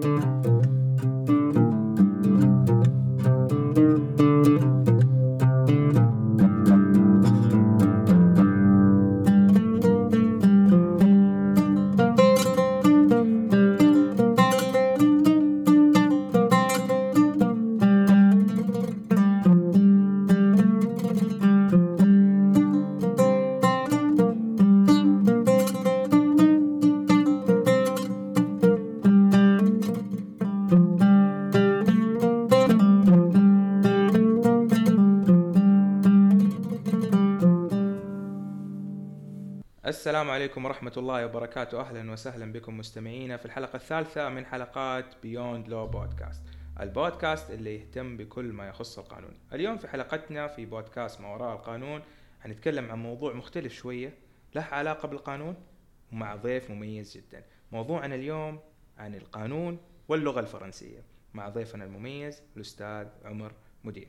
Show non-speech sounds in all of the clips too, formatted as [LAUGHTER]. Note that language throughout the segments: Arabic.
السلام ورحمة الله وبركاته. أهلا وسهلا بكم مستمعينا في الحلقة الثالثة من حلقات بيوند لو بودكاست البودكاست اللي يهتم بكل ما يخص القانون. اليوم في حلقتنا في بودكاست ما وراء القانون حنتكلم عن موضوع مختلف شوية له علاقة بالقانون ومع ضيف مميز جدا. موضوعنا اليوم عن القانون واللغة الفرنسية مع ضيفنا المميز الأستاذ عمر مدير.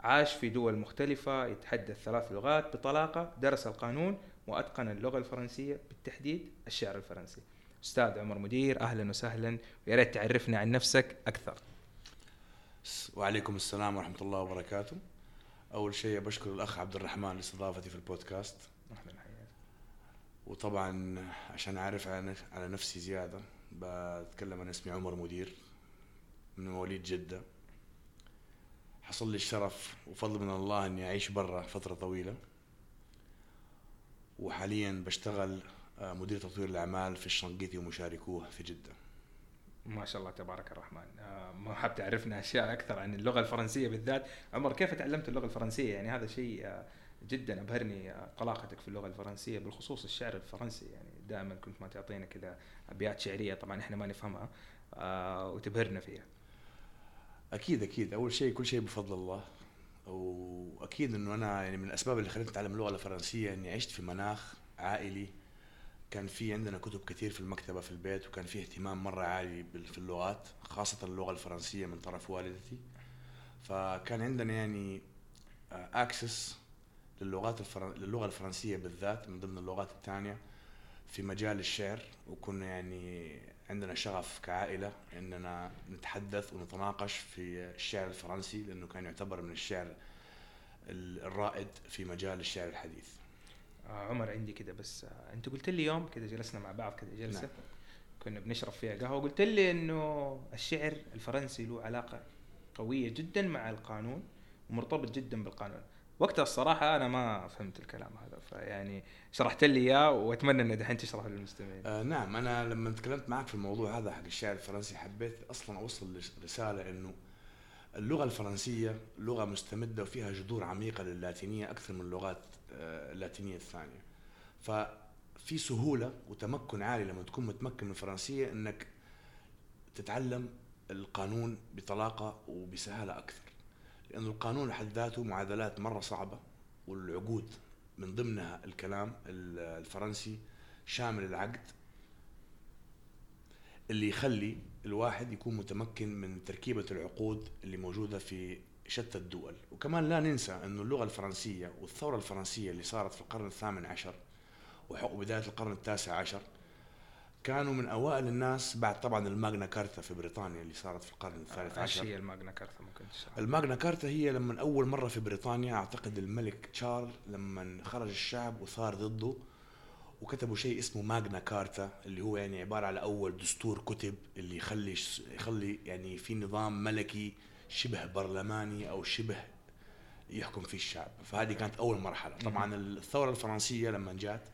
عاش في دول مختلفة يتحدث ثلاث لغات بطلاقة درس القانون وأتقن اللغة الفرنسية بالتحديد الشعر الفرنسي. أستاذ عمر مدير أهلا وسهلا. ويا ريت تعرفنا عن نفسك أكثر. وعليكم السلام ورحمة الله وبركاته. أول شيء بشكر الأخ عبد الرحمن لاستضافتي في البودكاست. حياك وطبعا عشان أعرف على نفسي زيادة بتكلم عن اسمي عمر مدير من مواليد جدة. حصل لي الشرف وفضل من الله إني أعيش برا فترة طويلة. وحاليا بشتغل آه، مدير تطوير الأعمال في الشنقيطي ومشاركوه في جدة. ما شاء الله تبارك الرحمن. آه، ما حاب تعرفنا أشياء أكثر عن اللغة الفرنسية بالذات. عمر كيف تعلمت اللغة الفرنسية؟ يعني هذا شيء آه، جدا أبهرني آه، طلاقتك في اللغة الفرنسية بالخصوص الشعر الفرنسي. يعني دائما كنت ما تعطينا كذا أبيات شعرية طبعا إحنا ما نفهمها وتبهرنا فيها. أكيد أكيد. أول شيء كل شيء بفضل الله. وأكيد إنه أنا يعني من الأسباب اللي خلتني أتعلم اللغة الفرنسية إني عشت في مناخ عائلي. كان في عندنا كتب كثير في المكتبة في البيت وكان في اهتمام مرة عالي في اللغات خاصة اللغة الفرنسية من طرف والدتي. فكان عندنا يعني اكسس للغات الفرن... للغة الفرنسية بالذات من ضمن اللغات الثانية. في مجال الشعر وكنا يعني عندنا شغف كعائلة إننا نتحدث ونتناقش في الشعر الفرنسي لأنه كان يعتبر من الشعر ال- الرائد في مجال الشعر الحديث. آه عمر عندي كده بس آه أنت قلت لي يوم كده جلسنا مع بعض كده جلسة نعم. كنا بنشرب فيها قهوة قلت لي إنه الشعر الفرنسي له علاقة قوية جدا مع القانون ومرتبط جدا بالقانون وقتها الصراحة أنا ما فهمت الكلام هذا فيعني شرحت لي إياه وأتمنى ان دحين تشرحه للمستمعين آه نعم أنا لما تكلمت معك في الموضوع هذا حق الشعر الفرنسي حبيت أصلا أوصل رسالة إنه اللغة الفرنسية لغة مستمدة وفيها جذور عميقة للاتينيه أكثر من اللغات آه، اللاتينية الثانية. ففي سهولة وتمكن عالي لما تكون متمكن من الفرنسية إنك تتعلم القانون بطلاقة وبسهالة أكثر. لأنه القانون لحد ذاته معادلات مرة صعبة والعقود من ضمنها الكلام ال- الفرنسي شامل العقد اللي يخلي الواحد يكون متمكن من تركيبة العقود اللي موجودة في شتى الدول. وكمان لا ننسى أن اللغة الفرنسية والثورة الفرنسية اللي صارت في القرن الثامن عشر وبداية القرن التاسع عشر كانوا من أوائل الناس بعد طبعا الماغنا كارتا في بريطانيا اللي صارت في القرن الثالث إيش عشر. هي الماجنا كارثة؟ ممكن تشرح. الماغنا كارتا هي لما أول مرة في بريطانيا أعتقد الملك تشارل لما خرج الشعب وثار ضده وكتبوا شيء اسمه ماغنا كارتا اللي هو يعني عبارة على أول دستور كتب اللي يخلي يخلي يعني في نظام ملكي شبه برلماني أو شبه يحكم فيه الشعب. فهذه كانت أول مرحلة. طبعا الثورة الفرنسية لما جات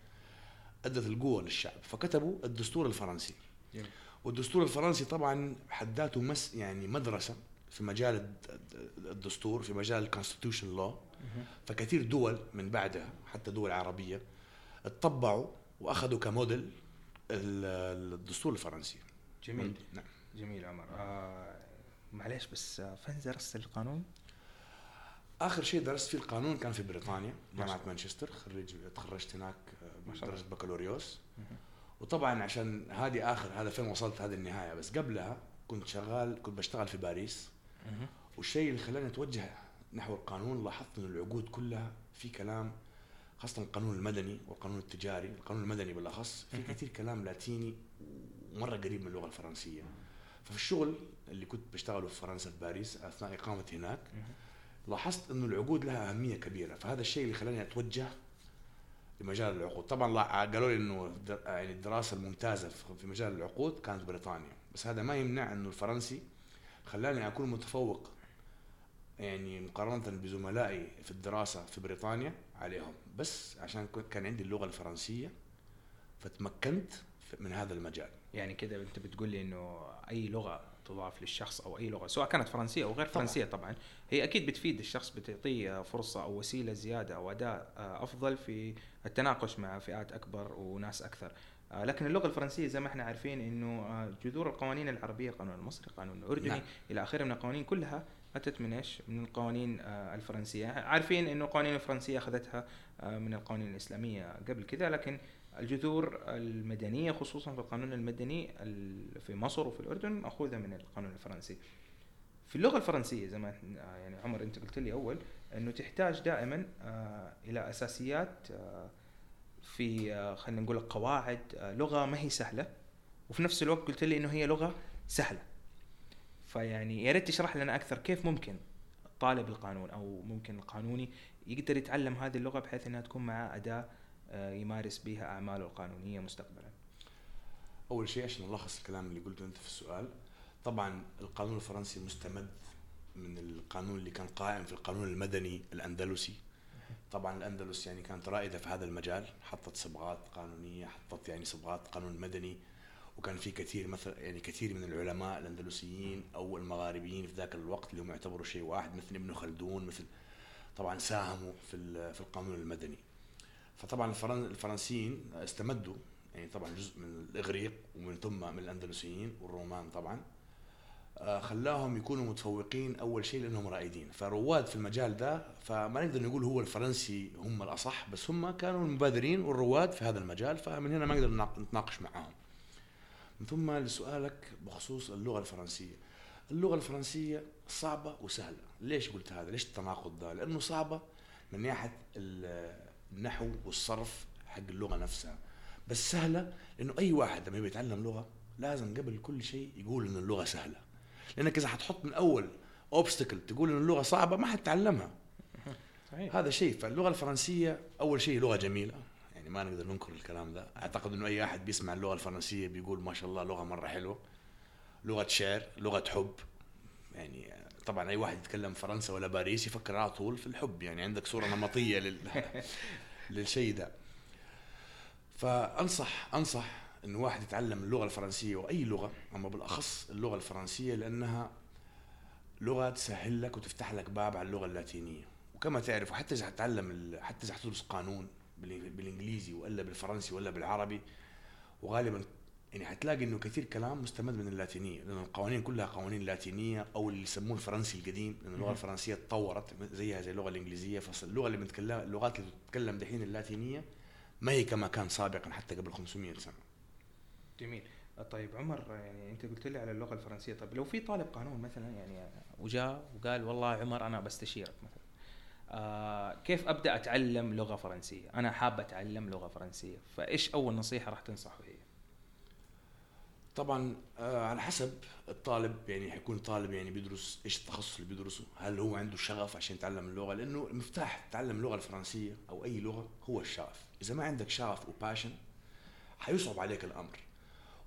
أدت القوة للشعب فكتبوا الدستور الفرنسي جميل. والدستور الفرنسي طبعا حد ذاته مس يعني مدرسة في مجال الد- الدستور في مجال ال constitution law. فكثير دول من بعدها حتى دول عربية اتطبعوا وأخذوا كموديل ال- الدستور الفرنسي جميل نعم جميل عمر آه معليش بس آه فين درست القانون؟ آخر شيء درست فيه القانون كان في بريطانيا جامعة. مانشستر خريج تخرجت هناك ما شاء الله. بدرجه بكالوريوس. وطبعا عشان هذه آخر هذا فين وصلت هذه النهاية بس قبلها كنت شغال كنت بشتغل في باريس. والشيء اللي خلاني أتوجه نحو القانون لاحظت إن العقود كلها في كلام خاصة القانون المدني والقانون التجاري، القانون المدني بالأخص في. كثير كلام لاتيني ومرة قريب من اللغة الفرنسية. ففي الشغل اللي كنت بشتغله في فرنسا في باريس أثناء اقامتي هناك لاحظت إنه العقود لها أهمية كبيرة فهذا الشيء اللي خلاني أتوجه لمجال العقود. طبعا قالوا لي إنه يعني الدراسة الممتازة في- في مجال العقود كانت بريطانيا. بس هذا ما يمنع إنه الفرنسي خلاني أكون متفوق يعني مقارنة بزملائي في الدراسة في بريطانيا عليهم. بس عشان كان عندي اللغة الفرنسية فتمكنت في- من هذا المجال. يعني كده أنت بتقول لي إنه أي لغة تضاف للشخص أو أي لغة سواء كانت فرنسية أو غير طبعاً. فرنسية طبعا هي أكيد بتفيد الشخص بتعطيه فرصة أو وسيلة زيادة أو أداء أفضل في التناقش مع فئات أكبر وناس أكثر لكن اللغة الفرنسية زي ما إحنا عارفين إنه آه، جذور القوانين العربية القانون المصري القانون الأردني نعم. إلى آخره من القوانين كلها أتت من إيش؟ من القوانين آه، الفرنسية، عارفين إنه القوانين الفرنسية أخذتها آه، من القوانين الإسلامية قبل كذا لكن الجذور المدنية خصوصا في القانون المدني ال- في مصر وفي الأردن مأخوذة من القانون الفرنسي. في اللغة الفرنسية زي ما يعني عمر أنت قلت لي أول إنه تحتاج دائما آه، إلى أساسيات آه، في آه، خلينا نقول قواعد لغة ما هي سهلة وفي نفس الوقت قلت لي إنه هي لغة سهلة. فيعني يا ريت تشرح لنا أكثر كيف ممكن طالب القانون أو ممكن القانوني يقدر يتعلم هذه اللغة بحيث إنها تكون أداة آه، يمارس بها أعماله القانونية مستقبلا. أول شيء عشان نلخص الكلام اللي قلته أنت في السؤال طبعا القانون الفرنسي مستمد من القانون اللي كان قائم في القانون المدني الأندلسي. طبعا الأندلس يعني كانت رائدة في هذا المجال حطت صبغات قانونية حطت يعني صبغات قانون مدني. وكان في كثير مثل يعني كثير من العلماء الأندلسيين أو المغاربيين في ذاك الوقت اللي هم يعتبروا شيء واحد مثل ابن خلدون مثل طبعا ساهموا في في القانون المدني. فطبعا الفرن- الفرنسيين استمدوا يعني طبعا جزء من الإغريق ومن ثم من الأندلسيين والرومان طبعا آه، خلاهم يكونوا متفوقين أول شيء لأنهم رائدين. فرواد في المجال ده فما نقدر نقول هو الفرنسي هم الأصح بس هم كانوا المبادرين والرواد في هذا المجال فمن هنا ما نقدر نتناقش معاهم. من ثم لسؤالك بخصوص اللغة الفرنسية. اللغة الفرنسية صعبة وسهلة. ليش قلت هذا؟ ليش التناقض ده؟ لأنه صعبة من ناحية النحو والصرف حق اللغة نفسها. بس سهلة لأنه أي واحد لما يبي يتعلم لغة لازم قبل كل شيء يقول إن اللغة سهلة. لأنك إذا حتحط من أول اوبستكل تقول إن اللغة صعبة ما حتتعلمها. صحيح. هذا شيء. فاللغة الفرنسية أول شيء لغة جميلة. يعني ما نقدر ننكر الكلام ده. أعتقد إنه أي أحد بيسمع اللغة الفرنسية بيقول ما شاء الله لغة مرة حلوة. لغة شعر لغة حب. يعني طبعا أي واحد يتكلم فرنسا ولا باريس يفكر على طول في الحب يعني عندك صورة نمطية لل... [LAUGHS] للشيء ده. فأنصح أنصح انه واحد يتعلم اللغة الفرنسية وأي لغة أما بالأخص اللغة الفرنسية لأنها لغة تسهل لك وتفتح لك باب على اللغة اللاتينية. وكما تعرف وحتى إذا حتتعلم ال- حتى إذا حتدرس قانون بال- بالإنجليزي ولا بالفرنسي ولا بالعربي وغالبا يعني حتلاقي إنه كثير كلام مستمد من اللاتينية لأن القوانين كلها قوانين لاتينية أو اللي يسموه الفرنسي القديم لأن اللغة. الفرنسية تطورت زيها زي اللغة الإنجليزية فاللغة اللي بنتكلم اللغات اللي تتكلم دحين اللاتينية ما هي كما كان سابقا حتى قبل 500 سنة. جميل. طيب عمر يعني أنت قلت لي على اللغة الفرنسية. طيب لو في طالب قانون مثلا يعني وجاء وقال والله عمر أنا بستشيرك مثلا آه كيف أبدأ أتعلم لغة فرنسية؟ أنا حاب أتعلم لغة فرنسية فإيش أول نصيحة راح تنصحه هي؟ طبعا آه، على حسب الطالب يعني حيكون طالب يعني بيدرس إيش التخصص اللي بيدرسه؟ هل هو عنده شغف عشان يتعلم اللغة؟ لأنه المفتاح تعلم اللغة الفرنسية أو أي لغة هو الشغف. إذا ما عندك شغف وباشن حيصعب عليك الأمر.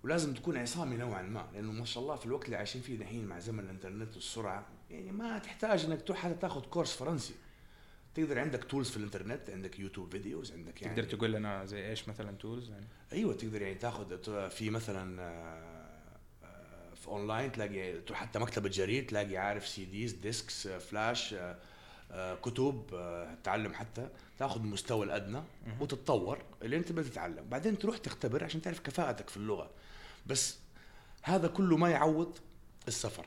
ولازم تكون عصامي نوعا ما لأنه ما شاء الله في الوقت اللي عايشين فيه دحين مع زمن الإنترنت والسرعة يعني ما تحتاج إنك تروح حتى تاخذ كورس فرنسي. تقدر عندك tools في الإنترنت عندك يوتيوب videos عندك يعني تقدر تقول لنا زي إيش مثلا tools يعني؟ أيوه تقدر يعني تاخذ في مثلا آه، آه، في اونلاين تلاقي تروح حتى مكتبة جرير تلاقي عارف CDs disks flash كتب آه، تعلم حتى. تاخذ المستوى الأدنى. وتتطور. اللي أنت بتتعلم بعدين تروح تختبر عشان تعرف كفاءتك في اللغة. بس هذا كله ما يعوض السفر.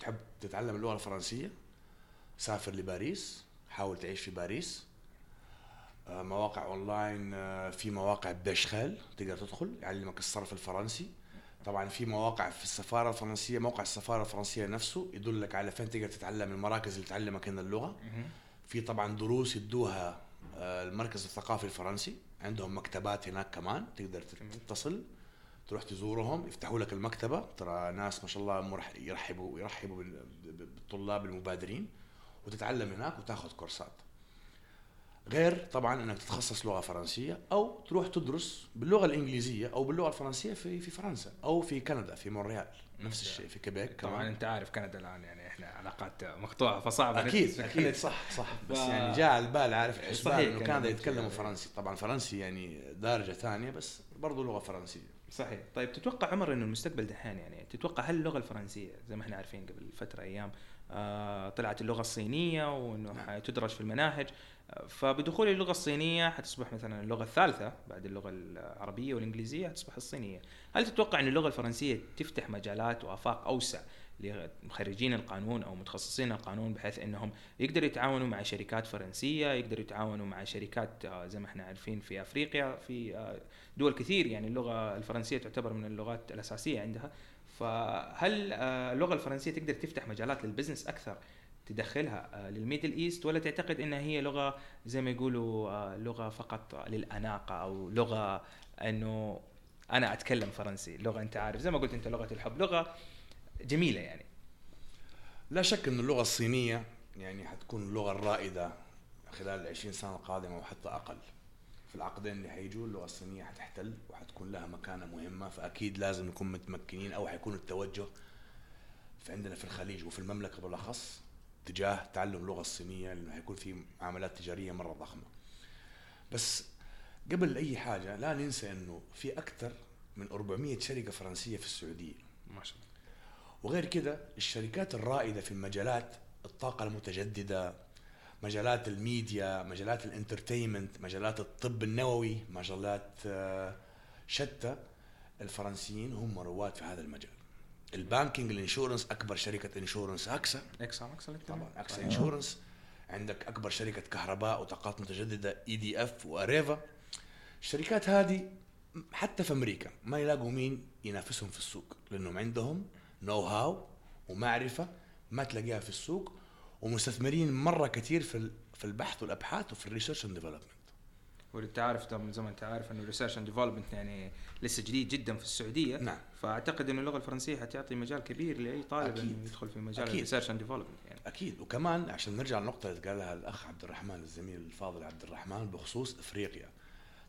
تحب تتعلم اللغة الفرنسية؟ سافر لباريس حاول تعيش في باريس. آه، مواقع أونلاين آه، في مواقع بيشخال تقدر تدخل يعلمك الصرف الفرنسي. طبعا في مواقع في السفارة الفرنسية موقع السفارة الفرنسية نفسه يدلك على فين تقدر تتعلم المراكز اللي تعلمك هنا اللغة. في طبعا دروس يدوها آه، المركز الثقافي الفرنسي. عندهم مكتبات هناك كمان تقدر. تتصل تروح تزورهم يفتحوا لك المكتبة. ترى ناس ما شاء الله يرحبوا يرحبوا بال- بالطلاب المبادرين. وتتعلم هناك وتاخذ كورسات. غير طبعا إنك تتخصص لغة فرنسية أو تروح تدرس باللغة الإنجليزية أو باللغة الفرنسية في في فرنسا أو في كندا في مونريال. نفس الشيء في كيبيك طبعا كمان. أنت عارف كندا الآن يعني إحنا علاقات مقطوعة فصعب أكيد [LAUGHS] أكيد صح صح. بس ف- يعني جاء على البال عارف صحيح، إنه كندا يتكلموا. فرنسي. طبعا فرنسي يعني درجه ثانية بس برضه لغة فرنسية. صحيح. طيب تتوقع عمر إنه المستقبل دحين يعني تتوقع هل اللغة الفرنسية زي ما إحنا عارفين قبل فترة أيام طلعت اللغة الصينية وإنه نعم. حتدرج في المناهج. آه، فبدخول اللغة الصينية حتصبح مثلا اللغة الثالثة بعد اللغة العربية والإنجليزية حتصبح الصينية. هل تتوقع إن اللغة الفرنسية تفتح مجالات وآفاق أوسع لمخرجين القانون أو متخصصين القانون بحيث إنهم يقدروا يتعاونوا مع شركات فرنسية يقدروا يتعاونوا مع شركات آه، زي ما إحنا عارفين في أفريقيا في آه، دول كثير يعني اللغة الفرنسية تعتبر من اللغات الأساسية عندها. فهل آه، اللغة الفرنسية تقدر تفتح مجالات لل business أكثر تدخلها آه، لل Middle East ولا تعتقد إنها هي لغة زي ما يقولوا آه، لغة فقط للأناقة أو لغة إنه أنا أتكلم فرنسي لغة أنت عارف زي ما قلت أنت لغة الحب لغة جميلة يعني. لا شك ان اللغة الصينية يعني حتكون اللغة الرائده خلال ال 20 سنة القادمة وحتى أقل. في العقدين اللي حيجوا اللغة الصينية حتحتل وحتكون لها مكانة مهمة فأكيد لازم نكون متمكنين أو حيكون التوجه في عندنا في الخليج وفي المملكة بالأخص تجاه تعلم اللغة الصينية لأنه حيكون في معاملات تجارية مرة ضخمة. بس قبل أي حاجة لا ننسى إنه في أكثر من 400 شركة فرنسية في السعودية. ما شاء الله. وغير كده الشركات الرائدة في مجالات الطاقة المتجددة مجالات الميديا مجالات ال entertainment مجالات الطب النووي مجالات آه، شتى الفرنسيين هم رواد في هذا المجال. ال banking ال insurance أكبر شركة insurance أكسا. أكسا أكسا طبعا أكسا insurance. عندك أكبر شركة كهرباء وطاقات متجددة EDF واريفا الشركات هذه حتى في أمريكا ما يلاقوا مين ينافسهم في السوق لأنهم عندهم know-how ومعرفة ما تلاقيها في السوق. ومستثمرين مرة كثير في في البحث والأبحاث وفي ال research and development وانت عارف طبعا زي ما انت عارف إنه ال research and development يعني لسه جديد جدا في السعودية. نعم. فأعتقد إنه اللغة الفرنسية حتعطي مجال كبير لأي طالب أكيد. انه يدخل في مجال. ال research and development يعني. أكيد. وكمان عشان نرجع للنقطه اللي قالها الأخ عبد الرحمن الزميل الفاضل عبد الرحمن بخصوص إفريقيا.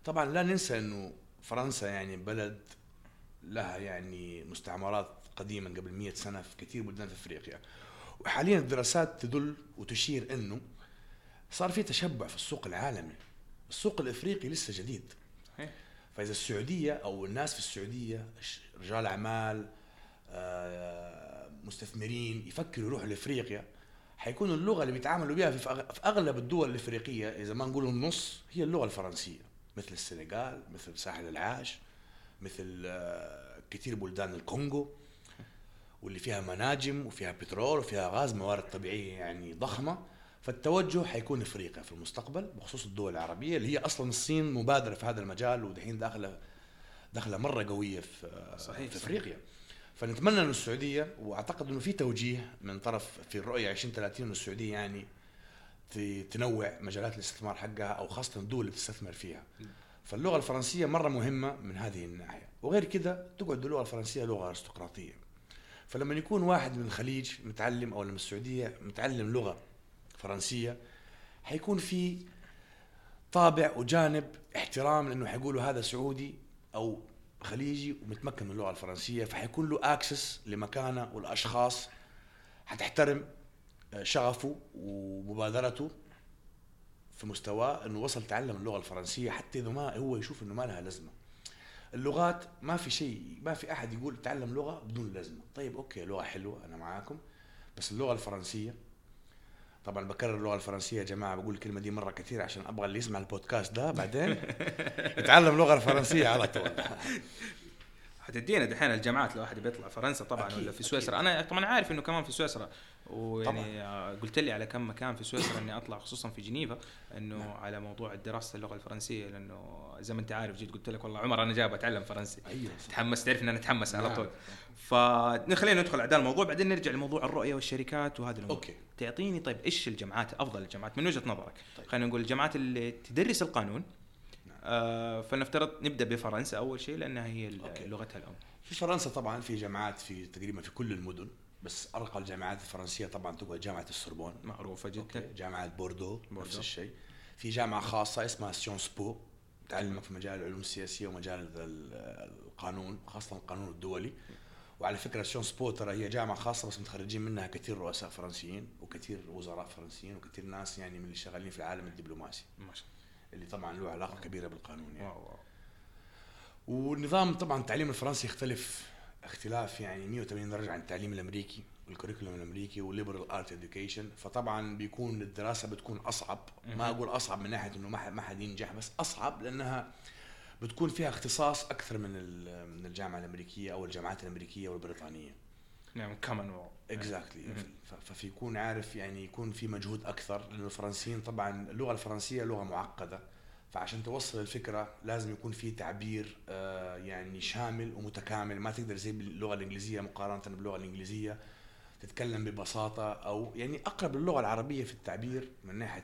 طبعا لا ننسى إنه فرنسا يعني بلد لها يعني مستعمرات قديما قبل 100 سنة في كثير بلدان في إفريقيا. وحاليا الدراسات تدل وتشير إنه صار في تشبع في السوق العالمي. السوق الإفريقي لسه جديد. فإذا السعودية أو الناس في السعودية رجال أعمال آه، مستثمرين يفكروا يروحوا لإفريقيا حيكون اللغة اللي بيتعاملوا بها في أغلب الدول الإفريقية إذا ما نقول النص هي اللغة الفرنسية. مثل السنغال مثل ساحل العاج مثل آه، كثير بلدان الكونغو. واللي فيها مناجم وفيها بترول وفيها غاز موارد طبيعية يعني ضخمة. فالتوجه حيكون إفريقيا في المستقبل بخصوص الدول العربية اللي هي أصلا الصين مبادرة في هذا المجال ودحين داخلة دخله مرة قوية في صحيح، في صحيح. إفريقيا. فنتمنى إن السعودية وأعتقد إنه في توجيه من طرف في الرؤية 2030 انه السعودية يعني تنوع مجالات الاستثمار حقها أو خاصة الدول اللي تستثمر فيها. فاللغة الفرنسية مرة مهمة من هذه الناحية. وغير كده تقعد اللغة الفرنسية لغة أرستقراطية. فلما يكون واحد من الخليج متعلم أو من السعودية متعلم لغة فرنسية حيكون في طابع وجانب احترام لأنه حيقولوا هذا سعودي أو خليجي ومتمكن من اللغة الفرنسية فحيكون له access لمكانه والأشخاص حتحترم آه، شغفه ومبادرته في مستواه إنه وصل تعلم اللغة الفرنسية حتى إذا ما هو يشوف إنه ما لها لازمة. اللغات ما في شيء ما في أحد يقول تعلم لغة بدون لازمة. طيب okay لغة حلوة أنا معاكم. بس اللغة الفرنسية طبعا بكرر اللغة الفرنسية يا جماعة بقول الكلمة دي مرة كثير عشان أبغى اللي يسمع البودكاست ده بعدين. [LAUGHS] يتعلم اللغة الفرنسيه على طول. [LAUGHS] حتدينا دحين الجامعات لو واحد بيطلع فرنسا طبعا أكيد، ولا في. سويسرا أنا طبعا عارف إنه كمان في سويسرا ويعني آه، قلت لي على كم مكان في سويسرا إني أطلع خصوصا في جنيفا إنه نعم. على موضوع دراسة اللغة الفرنسية لأنه زي ما أنت عارف جيت قلت لك والله عمر أنا جاي بتعلم فرنسي أيوه تحمس تعرف إن أنا أتحمس على نعم. طول فخلينا ندخل على الموضوع بعدين نرجع لموضوع الرؤية والشركات وهذا الأمور okay تعطيني طيب إيش الجامعات أفضل الجامعات من وجهة نظرك طيب. خلينا نقول الجامعات اللي تدرس القانون. آه فلنفترض نبدأ بفرنسا أول شيء لأنها هي. لغتها الأم. في فرنسا طبعا في جامعات في تقريبا في كل المدن بس أرقى الجامعات الفرنسية طبعا تقعد جامعة السوربون. معروفة جدا. okay. جامعة بوردو, بوردو. نفس الشيء. في جامعة خاصة اسمها Sciences Po تعلمك في مجال العلوم السياسية ومجال ال- القانون خاصة القانون الدولي. وعلى فكرة Sciences Po ترى هي جامعة خاصة بس متخرجين منها كثير رؤساء فرنسيين وكثير وزراء فرنسيين وكثير ناس يعني من اللي شغالين في العالم الدبلوماسي. ما شاء اللي طبعا له علاقة كبيرة بالقانون يعني. wow wow والنظام طبعا التعليم الفرنسي يختلف اختلاف يعني 180 درجة عن التعليم الأمريكي وال curriculum الأمريكي وال liberal art education فطبعا بيكون الدراسة بتكون أصعب. ما أقول أصعب من ناحية إنه ما حد- ينجح بس أصعب لأنها بتكون فيها اختصاص أكثر من من الجامعة الأمريكية أو الجامعات الأمريكية والبريطانية. نعم كمان wow exactly مهم. ففيكون عارف يعني يكون في مجهود أكثر لأنه الفرنسيين طبعا اللغة الفرنسية لغة معقدة فعشان توصل الفكرة لازم يكون في تعبير آه، يعني شامل ومتكامل. ما تقدر زي باللغة الإنجليزية مقارنة باللغة الإنجليزية تتكلم ببساطة أو يعني أقرب للغة العربية في التعبير من ناحية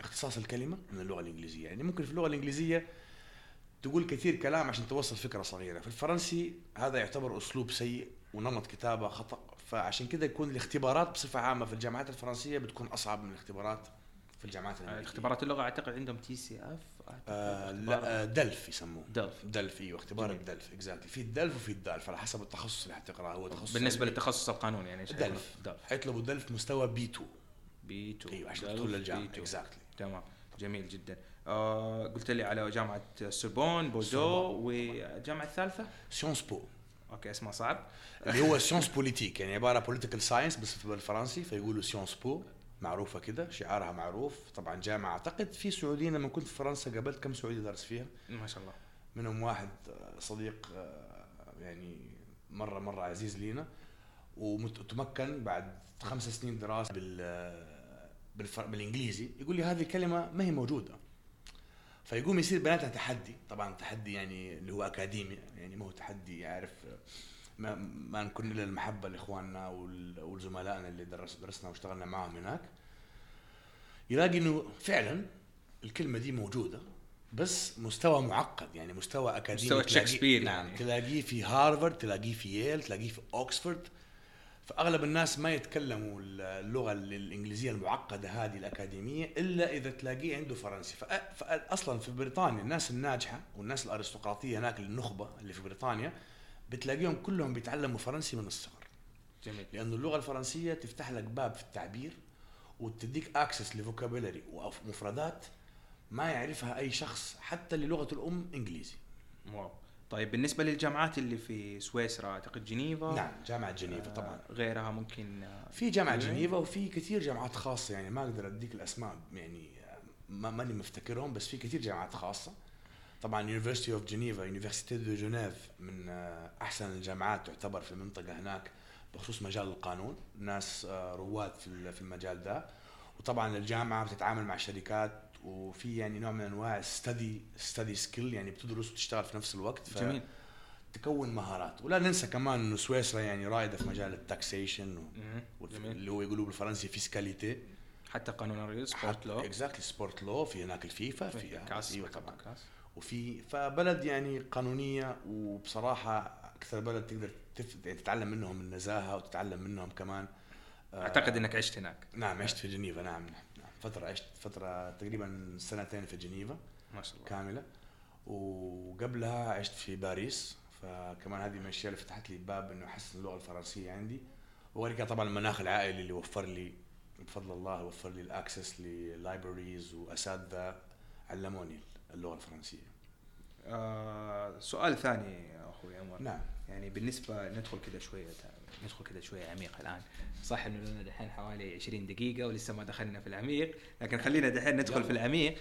اختصاص الكلمة من اللغة الإنجليزية. يعني ممكن في اللغة الإنجليزية تقول كثير كلام عشان توصل فكرة صغيرة. في الفرنسي هذا يعتبر أسلوب سيء ونمط كتابة خطأ. فعشان كده يكون الاختبارات بصفة عامة في الجامعات الفرنسية بتكون أصعب من الاختبارات في الجامعات آه، الأمريكية. اختبارات اللغة أعتقد عندهم TCF آه لا آه DELF يسموه. DELF DELF أيوه اختبار. ال DELF exactly في ال DELF وفي ال DALF على حسب التخصص اللي حتقراه هو تخصص بالنسبة علمي. للتخصص القانوني يعني إيش دلف دلف حيطلبوا دلف مستوى بي 2 بي 2 أيوه عشان تدخل للجامعه exactly تمام. جميل جدا. آه قلت لي على جامعة سوربون بوردو. والجامعة الثالثة؟ Sciences Po okay اسمها صعب. اللي هو سيونس بوليتيك يعني عبارة political science بس بالفرنسي فيقولوا Sciences Po معروفة كده شعارها معروف. طبعا جامعة أعتقد في سعوديين لما كنت في فرنسا قابلت كم سعودي درس فيها. ما شاء الله. منهم واحد آه، صديق آه، يعني مرة مرة عزيز لينا. وتمكن بعد خمس سنين دراسة بال آه،. بالإنجليزي. يقول لي هذه الكلمة ما هي موجودة. فيقوم يصير بيناتنا تحدي. طبعا تحدي يعني اللي هو أكاديمي يعني ما هو تحدي آه، ما, ما نكون إلا المحبة لإخواننا والزملائنا اللي درس درسنا واشتغلنا معهم هناك. يلاقي إنه فعلا الكلمة دي موجودة بس مستوى معقد يعني مستوى أكاديمي مستوى شكسبير نعم يعني. تلاقيه في هارفارد تلاقيه في ييل تلاقيه في أوكسفورد. فأغلب الناس ما يتكلموا اللغة الإنجليزية المعقدة هذه الأكاديمية إلا إذا تلاقيه عنده فرنسي. فاصلا في بريطانيا الناس الناجحة والناس الأرستقراطية هناك النخبه اللي في بريطانيا بتلاقيهم كلهم بيتعلموا فرنسي من الصغر. جميل. لأنه اللغة الفرنسية تفتح لك باب في التعبير وتديك access ل vocabulary ومفردات ما يعرفها أي شخص حتى اللي لغته الأم إنجليزي. wow. طيب بالنسبة للجامعات اللي في سويسرا أعتقد جنيفا. نعم جامعة جنيفا آه، طبعا غيرها ممكن آه، في جامعة. جنيفا وفي كثير جامعات خاصة يعني ما أقدر أديك الأسماء يعني ما ماني مفتكرهم بس في كثير جامعات خاصة. طبعا University of Geneva Université de Genève من آه، أحسن الجامعات تعتبر في المنطقة هناك بخصوص مجال القانون. ناس آه، رواد في المجال ده. وطبعا الجامعة بتتعامل مع شركات وفي يعني نوع من أنواع study study skill يعني بتدرس وتشتغل في نفس الوقت ف- جميل. تكون مهارات. ولا ننسى كمان إنه سويسرا يعني رائدة في مجال ال taxation. جميل. اللي هو يقولوا بالفرنسي fiscalité حتى قانون الرياضة sport law exactly sport law في هناك الفيفا في كاس أيوه طبعا. كاس. وفي ف بلد يعني قانونية وبصراحة أكثر بلد تقدر تف... يعني تتعلم منهم النزاهة وتتعلم منهم كمان آه، أعتقد إنك عشت هناك. نعم عشت في جنيفا نعم نعم. فترة عشت فترة تقريبا سنتين في جنيفا ما شاء الله. كاملة. وقبلها عشت في باريس فكمان هذه من الأشياء اللي فتحت لي باب إنه احسن اللغة الفرنسية عندي. وغير كده طبعا المناخ العائلي اللي وفر لي بفضل الله وفر لي ال access لل libraries وأساتذة علموني اللغة الفرنسية. آه سؤال ثاني يا أخوي عمر. نعم. يعني بالنسبة ندخل كذا شوية. ندخل كذا شوية عميق الآن. صح إنه لنا دحين حوالي 20 دقيقة ولسه ما دخلنا في العميق لكن خلينا دحين ندخل. في العميق.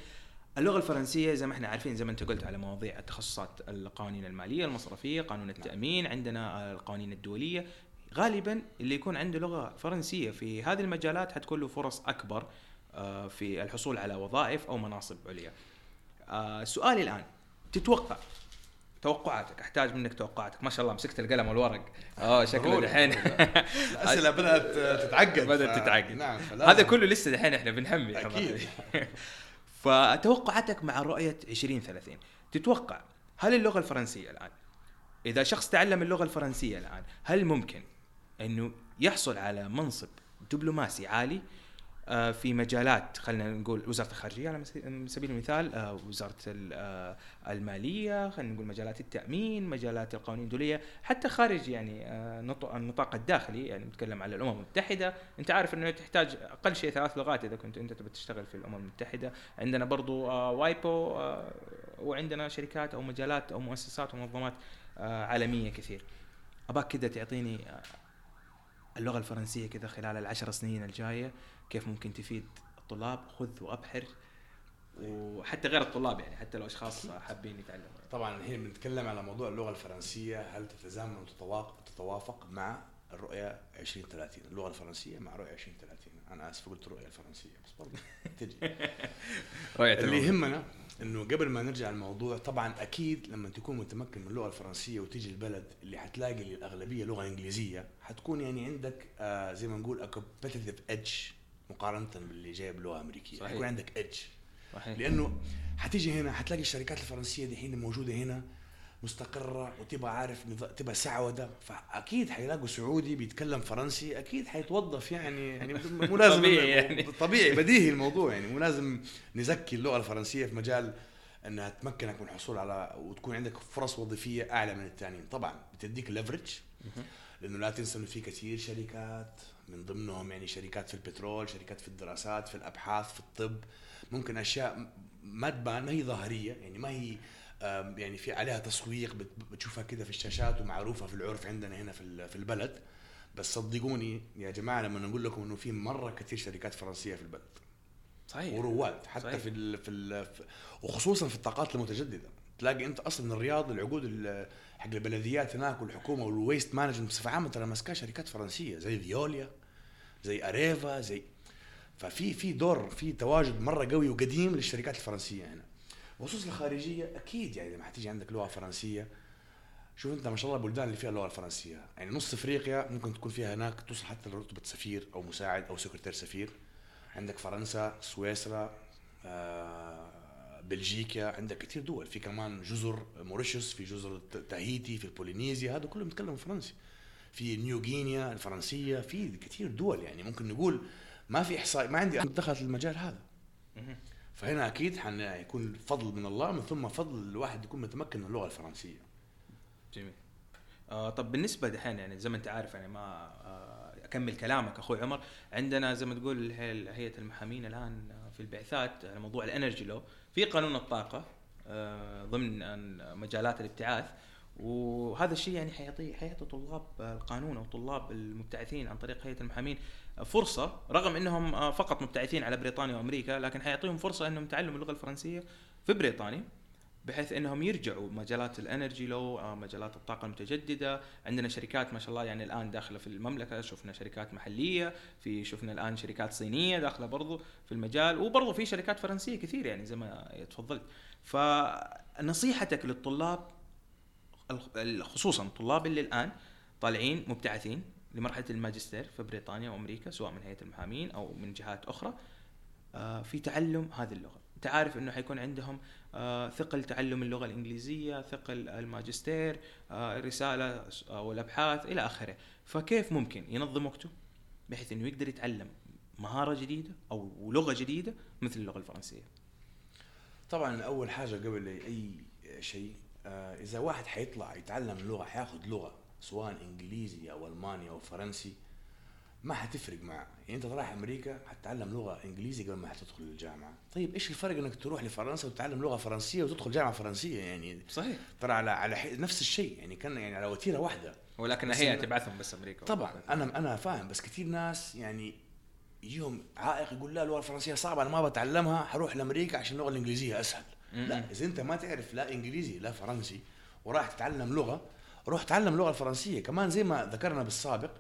اللغة الفرنسية زي ما إحنا عارفين زي ما أنت قلت على مواضيع التخصصات القوانين المالية المصرفية قانون التأمين عندنا القوانين الدولية. غالبا اللي يكون عنده لغة فرنسية في هذه المجالات حتكون له فرص أكبر آه، في الحصول على وظائف أو مناصب عليا. آه، سؤالي الآن تتوقع توقعاتك أحتاج منك توقعاتك. ما شاء الله مسكت القلم والورق. آه شكله. دحين. الاسئله بدأت تتعقد. [LAUGHS] بدأت تتعقد. نعم. هذا كله لسه دحين إحنا بنحمي أكيد. [LAUGHS] فتوقعاتك مع رؤية 2030 تتوقع هل اللغة الفرنسية الآن إذا شخص تعلم اللغة الفرنسية الآن هل ممكن إنه يحصل على منصب دبلوماسي عالي في مجالات خلينا نقول وزارة الخارجية على سبيل المثال آه، وزارة آه، المالية خلينا نقول مجالات التأمين مجالات القوانين الدولية حتى خارج يعني النطاق الداخلي يعني نتكلم على الأمم المتحدة. أنت عارف إنه تحتاج أقل شيء ثلاث لغات إذا كنت أنت تبي تشتغل في الأمم المتحدة. عندنا برضو وايبو وعندنا شركات أو مجالات أو مؤسسات ومنظمات عالمية كثير. أباك كذا تعطيني اللغة الفرنسية كذا خلال العشر سنين الجاية كيف ممكن تفيد الطلاب خذ وأبحر وحتى غير الطلاب يعني حتى لو أشخاص حابين يتعلموا. طبعا الحين بنتكلم على موضوع اللغة الفرنسية هل تتزامن وتتوافق مع الرؤية 2030 اللغة الفرنسية مع رؤية 2030 أنا آسف قلت الرؤيه الفرنسية بس برضه تجي. [LAUGHS] رؤية اللي يهمنا إنه قبل ما نرجع الموضوع طبعا أكيد لما تكون متمكن من اللغة الفرنسية وتيجي البلد اللي حتلاقي الاغلبيه لغة إنجليزية حتكون يعني عندك آه زي ما نقول competitive edge مقارنة باللي جاي بلغه أمريكية. صحيح. حيكون عندك edge صحيح. لأنه حتيجي هنا حتلاقي الشركات الفرنسية دحين موجودة هنا مستقرة وتبغى عارف تبغى سعودة فأكيد حيلاقوا سعودي بيتكلم فرنسي أكيد حيتوظف يعني يعني [LAUGHS] مو لازم طبيعي يعني. طبيعي [LAUGHS] بديهي الموضوع يعني. مو لازم نزكي اللغة الفرنسية في مجال إنها تمكنك من الحصول على وتكون عندك فرص وظيفية أعلى من الثانيين طبعا بتديك ليفرج لأنه لا تنسى انه في كثير شركات من ضمنهم يعني شركات في البترول شركات في الدراسات في الأبحاث في الطب. ممكن أشياء ما تبان ما هي ظاهرية يعني ما هي يعني في عليها تسويق بتشوفها كده في الشاشات ومعروفة في العرف عندنا هنا في في البلد. بس صدقوني يا جماعة لما نقول لكم إنه في مرة كثير شركات فرنسية في البلد. صحيح. ورواد حتى صحيح. في ال في, ال وخصوصا في الطاقات المتجددة. تلاقي أنت أصلا الرياض العقود حق البلديات هناك والحكومة وال waste management بصفة عامة ترى ماسكاها شركات فرنسية زي فيوليا زي اريفا زي ففي في دور في تواجد مرة قوي وقديم للشركات الفرنسية هنا. بخصوص الخارجية أكيد يعني لما حتيجي عندك لغة فرنسية شوف أنت ما شاء الله البلدان اللي فيها اللغة الفرنسية يعني نص إفريقيا ممكن تكون فيها هناك توصل حتى لرتبة سفير أو مساعد أو سكرتير سفير. عندك فرنسا سويسرا آه بلجيكا عندك كثير دول. في كمان جزر موريشيوس في جزر تاهيتي في البولينيزيا هذا كله بيتكلم فرنسي. في نيو غينيا الفرنسية في كثير دول يعني. ممكن نقول ما في احصاء ما عندي دخلت المجال هذا. فهنا أكيد حيكون فضل من الله من ثم فضل الواحد يكون متمكن من اللغة الفرنسية. جميل. آه طب بالنسبة دحين يعني زي ما أنت عارف يعني ما آه أكمل كلامك أخوي عمر. عندنا زي ما تقول هيئة المحامين الآن في البعثات على موضوع الإنرجي لو في قانون الطاقة آه ضمن مجالات الابتعاث وهذا الشيء يعني حيعطي حيعطي طلاب القانون أو طلاب المبتعثين عن طريق هيئة المحامين فرصة رغم إنهم آه، فقط مبتعثين على بريطانيا وأمريكا لكن حيعطيهم فرصة إنهم يتعلموا اللغة الفرنسية في بريطانيا. بحيث إنهم يرجعوا مجالات الإنرجي لو آه، مجالات الطاقة المتجددة. عندنا شركات ما شاء الله يعني الآن داخلة في المملكة. شفنا شركات محلية في شفنا الآن شركات صينية داخلة برضو في المجال. وبرضو في شركات فرنسية كثير يعني زي ما تفضلت. فنصيحتك للطلاب خصوصا الطلاب اللي الآن طالعين مبتعثين لمرحلة الماجستير في بريطانيا وأمريكا سواء من هيئة المحامين أو من جهات أخرى آه، في تعلم هذه اللغة. انت عارف إنه حيكون عندهم آه، ثقل تعلم اللغة الإنجليزية ثقل الماجستير الرسالة أو الابحاث إلى آخره. فكيف ممكن؟ ينظم وقته بحيث إنه يقدر يتعلم مهارة جديدة أو لغة جديدة مثل اللغة الفرنسية. طبعا أول حاجة قبل أي شيء آه، إذا واحد حيطلع يتعلم لغة حياخذ لغة سواء إنجليزي أو ألماني أو فرنسي ما حتفرق معه. يعني انت رايح أمريكا حتتعلم لغة إنجليزي قبل ما حتدخل الجامعة. طيب إيش الفرق إنك تروح لفرنسا وتتعلم لغة فرنسية وتدخل جامعة فرنسية؟ يعني صحيح. ترى على على نفس الشيء. يعني كان يعني على وتيرة واحدة. ولكن هي تبعثهم بس أمريكا. طبعا. أنا أنا فاهم. بس كثير ناس يعني يجيهم عائق يقول لا اللغة الفرنسية صعبة أنا ما بتعلمها حروح لأمريكا عشان اللغة الإنجليزية أسهل. لا إذا أنت ما تعرف لا إنجليزي لا فرنسي وراح تتعلم لغة روح تعلم اللغة الفرنسية. كمان زي ما ذكرنا بالسابق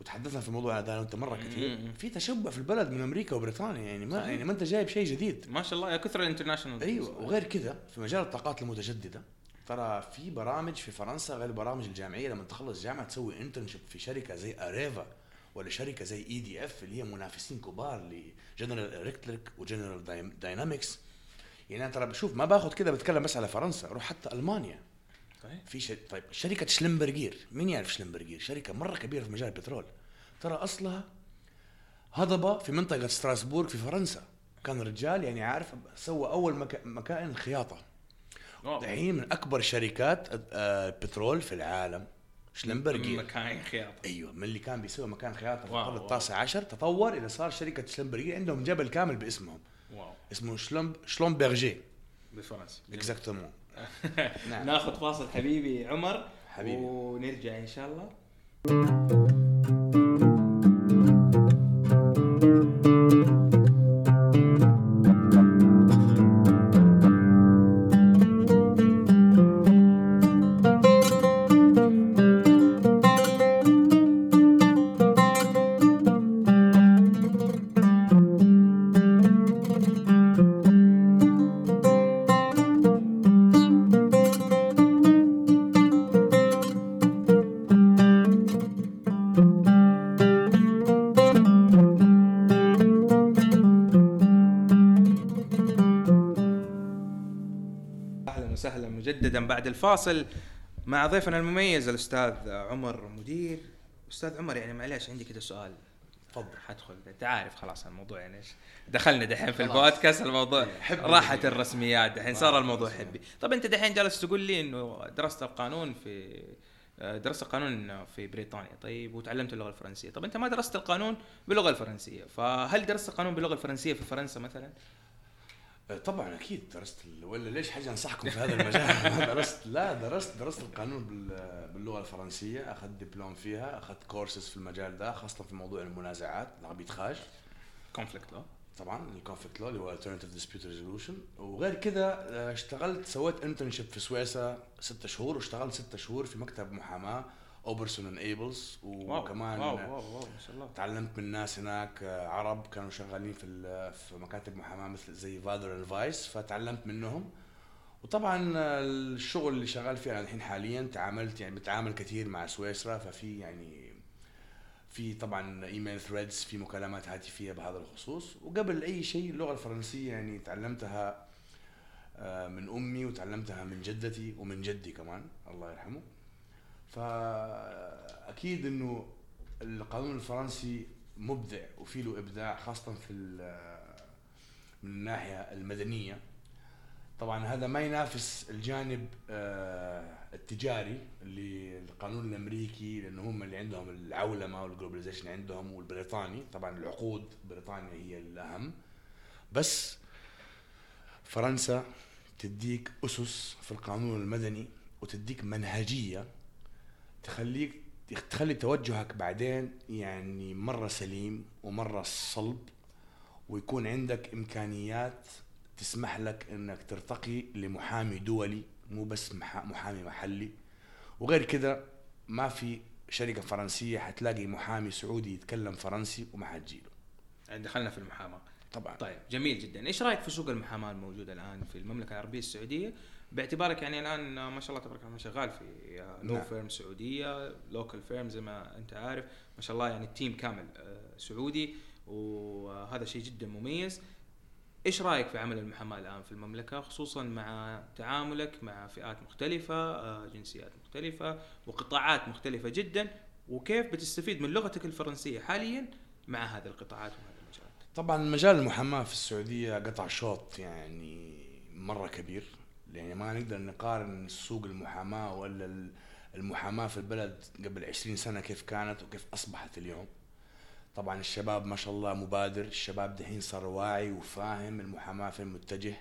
وتحدثنا في الموضوع هذا أنت مرة كثير في تشبع في البلد من أمريكا وبريطانيا يعني ما يعني ما أنت جايب شيء جديد. ما شاء الله يا كثر ال international أيوه وغير كذا في مجال الطاقات المتجددة ترى في برامج في فرنسا غير البرامج الجامعية لما تخلص جامعة تسوي internship في شركة زي اريفا ولا شركة زي EDF اللي هي منافسين كبار ل General Electric و General Dynamics يعني أنا ترى بشوف ما باخذ كده بتكلم بس على فرنسا روح حتى ألمانيا. طيب في شيء طيب شركة Schlumberger مين يعرف Schlumberger؟ شركة مرة كبيرة في مجال البترول. ترى أصلها هضبة في منطقة ستراسبورغ في فرنسا. كان رجال يعني عارف سوى أول مكا... مكائن خياطة. دحين من أكبر شركات آه، البترول في العالم. Schlumberger. مكائن خياطة. أيوه من اللي كان بيسوي مكائن خياطة في القرن. التاسع عشر تطور إلى صار شركة Schlumberger. عندهم جبل كامل باسمهم. wow. اسمه Schlum Schlumberger بفرنسا. exactement [LAUGHS] نعم. ناخذ فاصل حبيبي عمر حبيبي. ونرجع إن شاء الله بعد الفاصل مع ضيفنا المميز الأستاذ عمر مدير. أستاذ عمر يعني معلش عندي كده سؤال. تفضل. حدخل. انت عارف خلاص الموضوع يعني إيش؟ دخلنا دحين في. البودكاست الموضوع حبي. راحت الرسميات دحين صار الموضوع. حبي. طب أنت دحين جالس تقول لي إنه درست القانون في آه، درست القانون في بريطانيا طيب وتعلمت اللغة الفرنسية. طب أنت ما درست القانون باللغة الفرنسية فهل درست القانون باللغة الفرنسية في فرنسا مثلا؟ طبعا أكيد درست ال- ولا ليش حاجة أنصحكم في هذا المجال؟ [LAUGHS] درست لا درست درست القانون بال- باللغة الفرنسية أخذت دبلوم فيها أخذت كورسز في المجال ده خاصة في موضوع المنازعات ال arbitrage conflict law طبعا ال conflict law اللي هو alternative dispute resolution. وغير كده آه، اشتغلت سويت internship في سويسرا ستة شهور واشتغلت ستة شهور في مكتب محاماة. Oberson and Abels وكمان wow wow wow ما شاء الله. تعلمت من ناس هناك آه، عرب كانوا شغالين في في مكاتب محاماة مثل زي فادر اند فايس فتعلمت منهم. وطبعا آه، الشغل اللي شغال فيه أنا الحين حاليا تعاملت يعني بتعامل كثير مع سويسرا ففي يعني في طبعا email threads في مكالمات هاتفية بهذا الخصوص. وقبل أي شيء اللغة الفرنسية يعني تعلمتها آه، من أمي وتعلمتها من جدتي ومن جدي كمان الله يرحمه. فأكيد إنه القانون الفرنسي مبدع وفي له إبداع خاصة في من الناحية المدنية. طبعا هذا ما ينافس الجانب آه، التجاري اللي القانون الأمريكي لأنه هم اللي عندهم العولمة والجلوباليزيشن عندهم والبريطاني. طبعا العقود بريطانيا هي الأهم. بس فرنسا تديك أسس في القانون المدني وتديك منهجية تخليك تخلي توجهك بعدين يعني مرة سليم ومرة صلب ويكون عندك إمكانيات تسمح لك إنك ترتقي لمحامي دولي مو بس محا- محامي محلي. وغير كده ما في شركة فرنسية حتلاقي محامي سعودي يتكلم فرنسي وما حتجيله. يعني دخلنا في المحاماة. طبعا. طيب جميل جدا. إيش رأيك في سوق المحاماة الموجود الآن في المملكة العربية السعودية؟ باعتبارك يعني الآن ما شاء الله تبارك الله شغال في law نعم. firm سعودية local firm زي ما أنت عارف. ما شاء الله يعني ال team كامل آه، سعودي. وهذا شيء جدا مميز. إيش رأيك في عمل المحاماة الآن في المملكة؟ خصوصا مع تعاملك مع فئات مختلفة آه، جنسيات مختلفة وقطاعات مختلفة جدا. وكيف بتستفيد من لغتك الفرنسية حاليا مع هذه القطاعات وهذه؟ طبعا مجال المحاماة في السعودية قطع شوط يعني مرة كبير. يعني ما نقدر نقارن سوق المحاماة ولا ال- المحاماة في البلد قبل 20 سنة كيف كانت وكيف أصبحت اليوم. طبعا الشباب ما شاء الله مبادر الشباب دحين صار واعي وفاهم المحاماة فين متجه.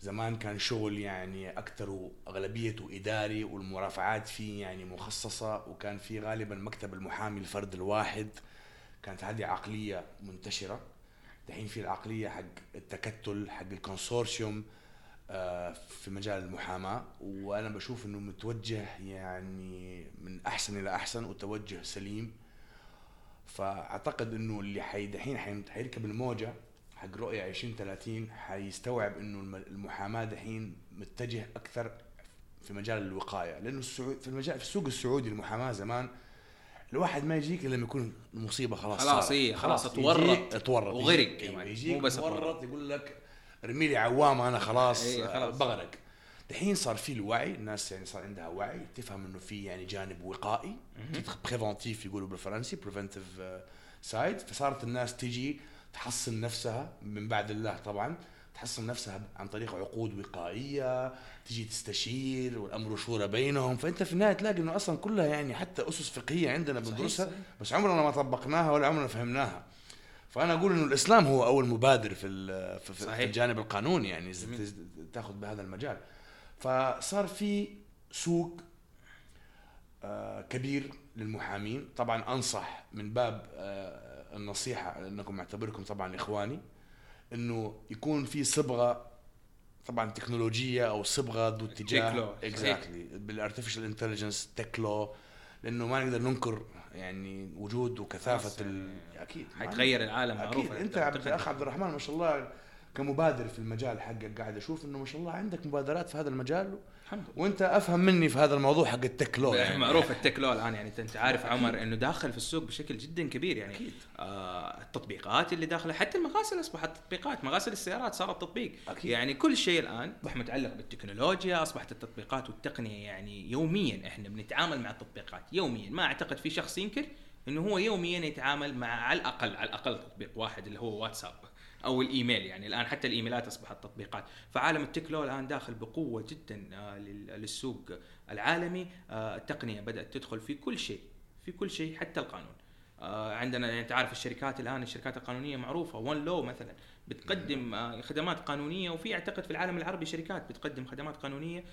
زمان كان شغل يعني أكثر اغلبيته إداري والمرافعات فيه يعني مخصصة وكان في غالبا مكتب المحامي الفرد الواحد. كانت هذه عقلية منتشرة. دحين في العقلية حق التكتل حق الكونسورسيوم آه، في مجال المحاماة. وأنا بشوف إنه متوجه يعني من أحسن إلى أحسن وتوجه سليم. فأعتقد إنه اللي حي دحين حي- حيركب الموجة حق رؤية 2030 حيستوعب إنه الم- المحاماة دحين متجه أكثر في مجال الوقاية. لأنه السعود في المجال في السوق السعودي المحاماة زمان الواحد ما يجيك إلا لما يكون المصيبة خلاص خلاص. هي خلاص يجيك اتورط اتورط وغرق. أيوة، يجيك مو بس اتورط. يقول لك ارمي لي عوامه أنا خلاص, إيه، خلاص. بغرق. دحين صار في الوعي الناس يعني صار عندها وعي تفهم إنه في يعني جانب وقائي. préventif يقولوا بالفرنسي preventive side فصارت الناس تيجي تحصن نفسها من بعد الله طبعا. تحصن نفسها عن طريق عقود وقائية تيجي تستشير والأمر شورى بينهم. فأنت في النهاية تلاقي إنه أصلا كلها يعني حتى أسس فقهية عندنا بندرسها. بس عمرنا ما طبقناها ولا عمرنا فهمناها. فأنا أقول إنه الإسلام هو أول مبادر في في, صحيح. في الجانب القانوني يعني تاخذ بهذا المجال. فصار في سوق آه، كبير للمحامين. طبعا أنصح من باب آه، النصيحة لأنكم اعتبركم طبعا إخواني. إنه يكون في صبغة طبعا تكنولوجية أو صبغة ذو اتجاه. exactly بال artificial intelligence tech law. لأنه ما نقدر ننكر يعني وجود وكثافة ال... يعني أكيد حيتغير العالم أكيد. أنت عبد الاخ عبد الرحمن ما شاء الله كمبادر في المجال حقك قاعد أشوف إنه ما شاء الله عندك مبادرات في هذا المجال الحمد لله. وانت أفهم مني في هذا الموضوع حق التكلو يعني. معروف التكلو الآن يعني انت أنت عارف عمر إنه داخل في السوق بشكل جدا كبير يعني. أكيد. آه التطبيقات اللي داخلة حتى المغاسل أصبحت تطبيقات مغاسل السيارات صارت تطبيق. أكيد. يعني كل شيء الآن اصبح متعلق بالتكنولوجيا أصبحت التطبيقات والتقنية يعني يوميا إحنا بنتعامل مع التطبيقات يوميا. ما أعتقد في شخص ينكر إنه هو يوميا يتعامل مع على الأقل على الأقل تطبيق واحد اللي هو واتساب. أو الإيميل يعني الآن حتى الإيميلات أصبحت تطبيقات. فعالم ال tech law الآن داخل بقوة جدا آه، لل- للسوق العالمي آه، التقنية بدأت تدخل في كل شيء في كل شيء حتى القانون. آه، عندنا يعني انت عارف الشركات الآن الشركات القانونية معروفة One Law مثلا بتقدم خدمات قانونية وفي أعتقد في العالم العربي شركات بتقدم خدمات قانونية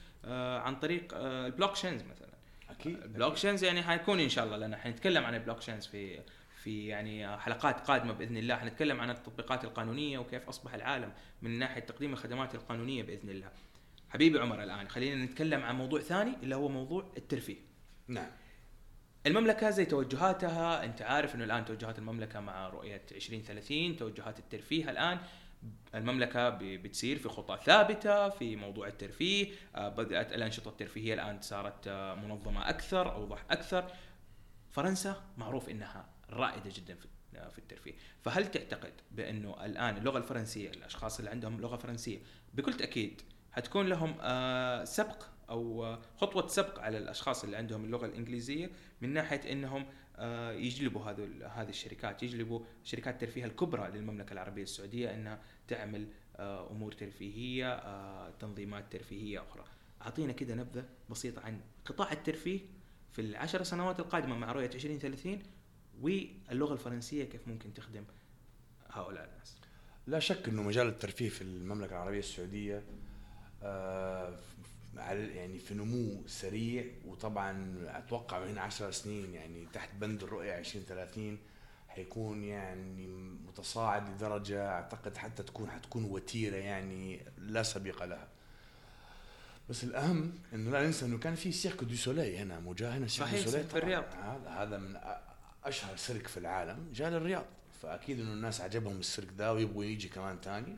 عن طريق ال blockchains مثلا. أكيد ال blockchains يعني حيكون إن شاء الله لأن حنتكلم عن ال blockchains في في يعني حلقات قادمة بإذن الله حنتكلم عن التطبيقات القانونية وكيف أصبح العالم من ناحية تقديم الخدمات القانونية بإذن الله. حبيبي عمر الآن خلينا نتكلم عن موضوع ثاني اللي هو موضوع الترفيه. نعم المملكة زي توجهاتها أنت عارف إنه الآن توجهات المملكة مع رؤية 2030 توجهات الترفيه الآن المملكة ب- بتسير في خطى ثابتة في موضوع الترفيه آه، بدأت الأنشطة الترفيهية الآن صارت آه، منظمة أكثر أوضح أكثر فرنسا معروف إنها رائدة جدا في في الترفيه. فهل تعتقد بأنه الآن اللغة الفرنسية الأشخاص اللي عندهم لغة فرنسية بكل تأكيد حتكون لهم آه، سبق أو آه، خطوة سبق على الأشخاص اللي عندهم اللغة الإنجليزية من ناحية إنهم آه، يجلبوا هذه هذه الشركات يجلبوا شركات الترفيه الكبرى للمملكة العربية السعودية إنها تعمل أمور ترفيهية تنظيمات ترفيهية أخرى. أعطينا كده نبذة بسيطة عن قطاع الترفيه في العشر سنوات القادمة مع رؤية 2030 واللغة الفرنسية كيف ممكن تخدم هؤلاء الناس لا شك إنه مجال الترفيه في المملكة العربية السعودية آه، على- يعني في نمو سريع وطبعا أتوقع من 10 سنين يعني تحت بند الرؤية 2030 حيكون يعني متصاعد لدرجة أعتقد حتى تكون حتكون وتيرة يعني لا سبيق لها. بس الأهم إنه لا ننسى إنه كان في Cirque du Soleil هنا موجه هنا Cirque du Soleil في الرياض. هذا من أشهر سيرك في العالم جاء للرياض. فأكيد إنه الناس عجبهم السيرك ده ويبغوا يجي كمان تاني.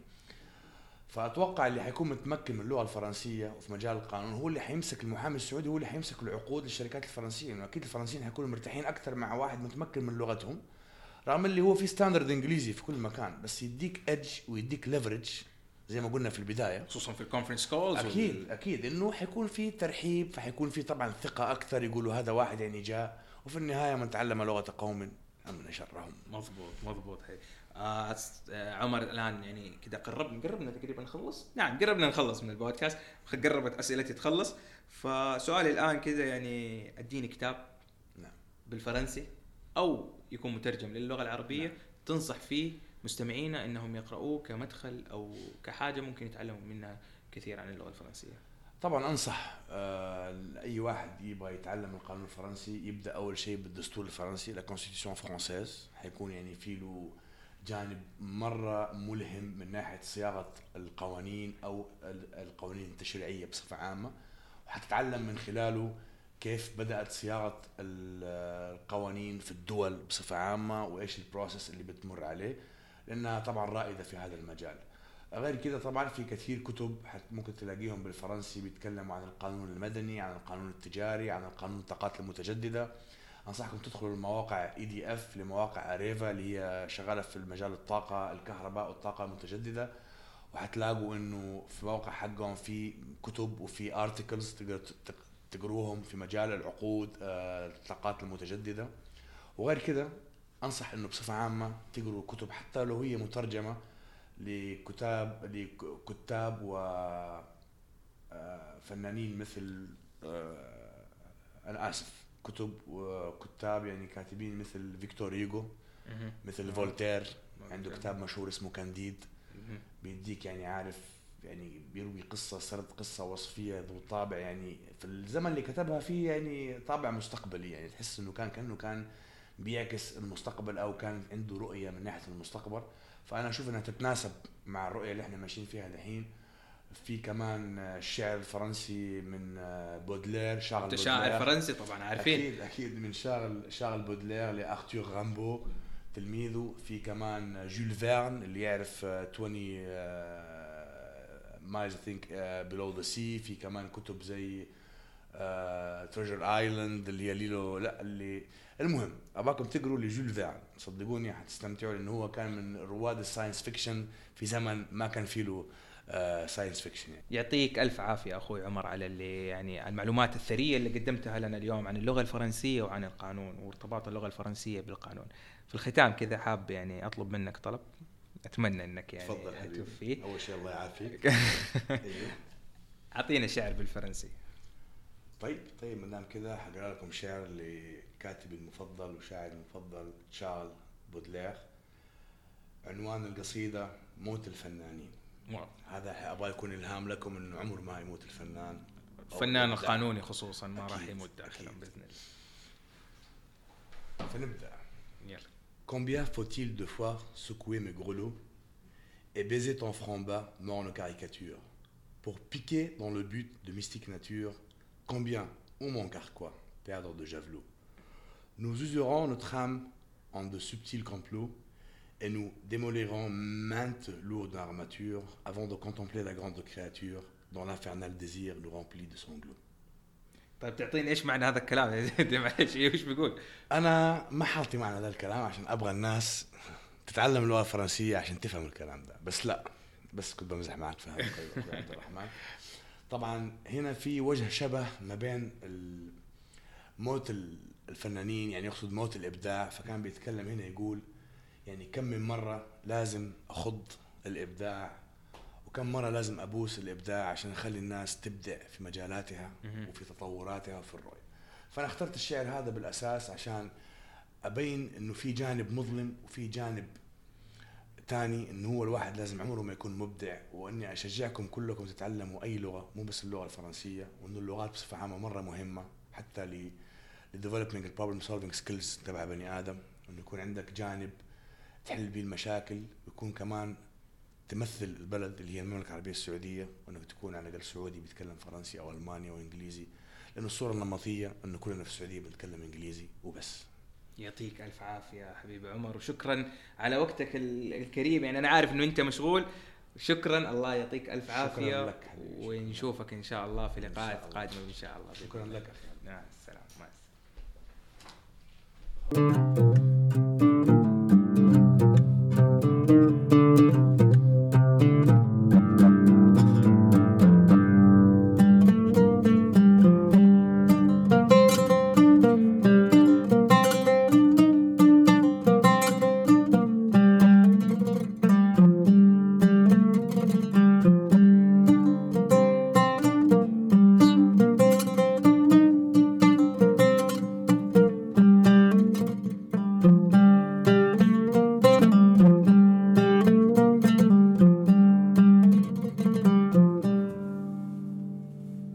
فأتوقع اللي حيكون متمكن من اللغة الفرنسية وفي مجال القانون هو اللي حيمسك المحامي السعودي هو اللي حيمسك العقود للشركات الفرنسية. لأنه أكيد الفرنسيين حيكونوا مرتاحين أكثر مع واحد متمكن من لغتهم رغم اللي هو في standard إنجليزي في كل مكان بس يديك edge ويديك leverage زي ما قلنا في البداية. خصوصا في ال conference calls أكيد أكيد إنه حيكون في ترحيب فحيكون في طبعا ثقة أكثر يقولوا هذا واحد يعني جاء وفي النهاية من تعلم لغة قوم أمن شرهم. مضبوط مضبوط هي آه آه عمر الآن يعني كذا قربنا قربنا تقريبا نخلص. نعم قربنا نخلص من البودكاست. قربت أسئلتي تخلص. فسؤالي الآن كذا يعني أديني كتاب نعم. بالفرنسي أو يكون مترجم للغة العربية نعم. تنصح فيه مستمعينا إنهم يقرأوه كمدخل أو كحاجة ممكن يتعلموا منها كثير عن اللغة الفرنسية. طبعا أنصح آه، لاي واحد يبغى يتعلم القانون الفرنسي يبدأ أول شيء بالدستور الفرنسي la constitution française حيكون يعني في له جانب مرة ملهم من ناحية صياغة القوانين أو ال- القوانين التشريعية بصفة عامة. وحتتعلم من خلاله كيف بدأت صياغة ال- القوانين في الدول بصفة عامة وإيش ال process اللي بتمر عليه. لأنها طبعا رائدة في هذا المجال. غير كده طبعا في كثير كتب ممكن تلاقيهم بالفرنسي بيتكلموا عن القانون المدني عن القانون التجاري عن القانون الطاقات المتجددة. أنصحكم تدخلوا المواقع EDF لمواقع Areva اللي هي شغالة في المجال الطاقة الكهرباء والطاقة المتجددة. وحتلاقوا إنه في موقع حقهم في كتب وفي articles تقدر تق- تقروهم في مجال العقود آه، الطاقات المتجددة. وغير كده أنصح إنه بصفة عامة تقروا كتب حتى لو هي مترجمة لكتاب لكتاب و آه، فنانين مثل آه، أنا اسف كتب وكتاب يعني كاتبين مثل فيكتور هيجو. مثل فولتير عنده. كتاب مشهور اسمه Candide. بيديك يعني عارف يعني بيروي قصة سرد قصة وصفية ذو طابع يعني في الزمن اللي كتبها فيه يعني طابع مستقبلي يعني تحس إنه كان كأنه كان بيعكس المستقبل أو كان عنده رؤية من ناحية المستقبل. فأنا أشوف إنها تتناسب مع الرؤية اللي إحنا ماشيين فيها الحين في كمان الشعر الفرنسي من بودلير شارل أنت شاعر. فرنسي طبعا عارفين. أكيد أكيد من شارل شارل بودلير لأرتور رامبو تلميذه. في كمان جول فيرن اللي يعرف آه، 20 miles think below the sea في كمان كتب زي Treasure Island اللي هي ليلو لا اللي المهم أباكم تقروا لجول فيرن صدقوني حتستمتعوا لأنه هو كان من رواد ال science fiction في زمن ما كان فيه له science fiction يعني. يعطيك ألف عافية أخوي عمر على اللي يعني المعلومات الثرية اللي قدمتها لنا اليوم عن اللغة الفرنسية وعن القانون وارتباط اللغة الفرنسية بالقانون. في الختام كذا حاب يعني أطلب منك طلب أتمنى إنك يعني تفضل حبيبي أول شيء الله يعافيك [LAUGHS] أيوه أعطينا شعر بالفرنسي. طيب طيب ما دام كده حقرا لكم شعر لكاتبي المفضل وشاعري المفضل شارل بودلير عنوان القصيدة موت الفنانين واو. هذا أبغى يكون إلهام لكم إنه عمر ما يموت الفنان الفنان. القانوني خصوصا ما راح يموت داخلا. بإذن الله. فنبدأ يلا. Combien faut-il de fois secouer mes grelots et baiser ton front bas, morne caricature Pour piquer dans le but de mystique nature, combien, ô mon carquois, perdre de javelot Nous userons notre âme en de subtils complots et nous démolirons maintes lourdes armatures avant de contempler la grande créature dont l'infernal désir nous remplit de sanglots. طيب تعطيني ايش معنى هذا الكلام يا زيد [LAUGHS] معلش ايش بيقول؟ انا ما حاطي معنى ذا الكلام عشان ابغى الناس تتعلم اللغه الفرنسيه عشان تفهم الكلام ده بس لا بس كنت بمزح معك في هذا أخوي عبد الرحمن [LAUGHS] طبعا هنا في وجه شبه ما بين موت ال- الفنانين يعني يقصد موت الإبداع فكان بيتكلم هنا يقول يعني كم من مرة لازم أخض الإبداع وكم مرة لازم أبوس الإبداع عشان أخلي الناس تبدع في مجالاتها. وفي تطوراتها وفي الرؤية فأنا اخترت الشعر هذا بالأساس عشان أبين إنه في جانب مظلم وفي جانب تاني إنه هو الواحد لازم عمره ما يكون مبدع وإني أشجعكم كلكم تتعلموا أي لغة مو بس اللغة الفرنسية وإنه اللغات بصفة عامة مرة مهمة حتى ل ل developing ال problem solving skills تبع بني آدم إنه يكون عندك جانب تحل به المشاكل ويكون كمان تمثل البلد اللي هي المملكة العربية السعودية وانك تكون على الأقل سعودي بيتكلم فرنسي أو ألماني أو إنجليزي لأنه الصورة النمطية إنه كلنا في السعودية بنتكلم إنجليزي وبس. يعطيك ألف عافية حبيبي عمر وشكرا على وقتك ال- الكريم. يعني أنا عارف إنه أنت مشغول. شكرا الله يعطيك ألف شكراً عافية. لك. ونشوفك إن شاء الله في لقاءات. قادمة إن شاء الله. شكرا. لك. أخي مع السلامه مع السلامة.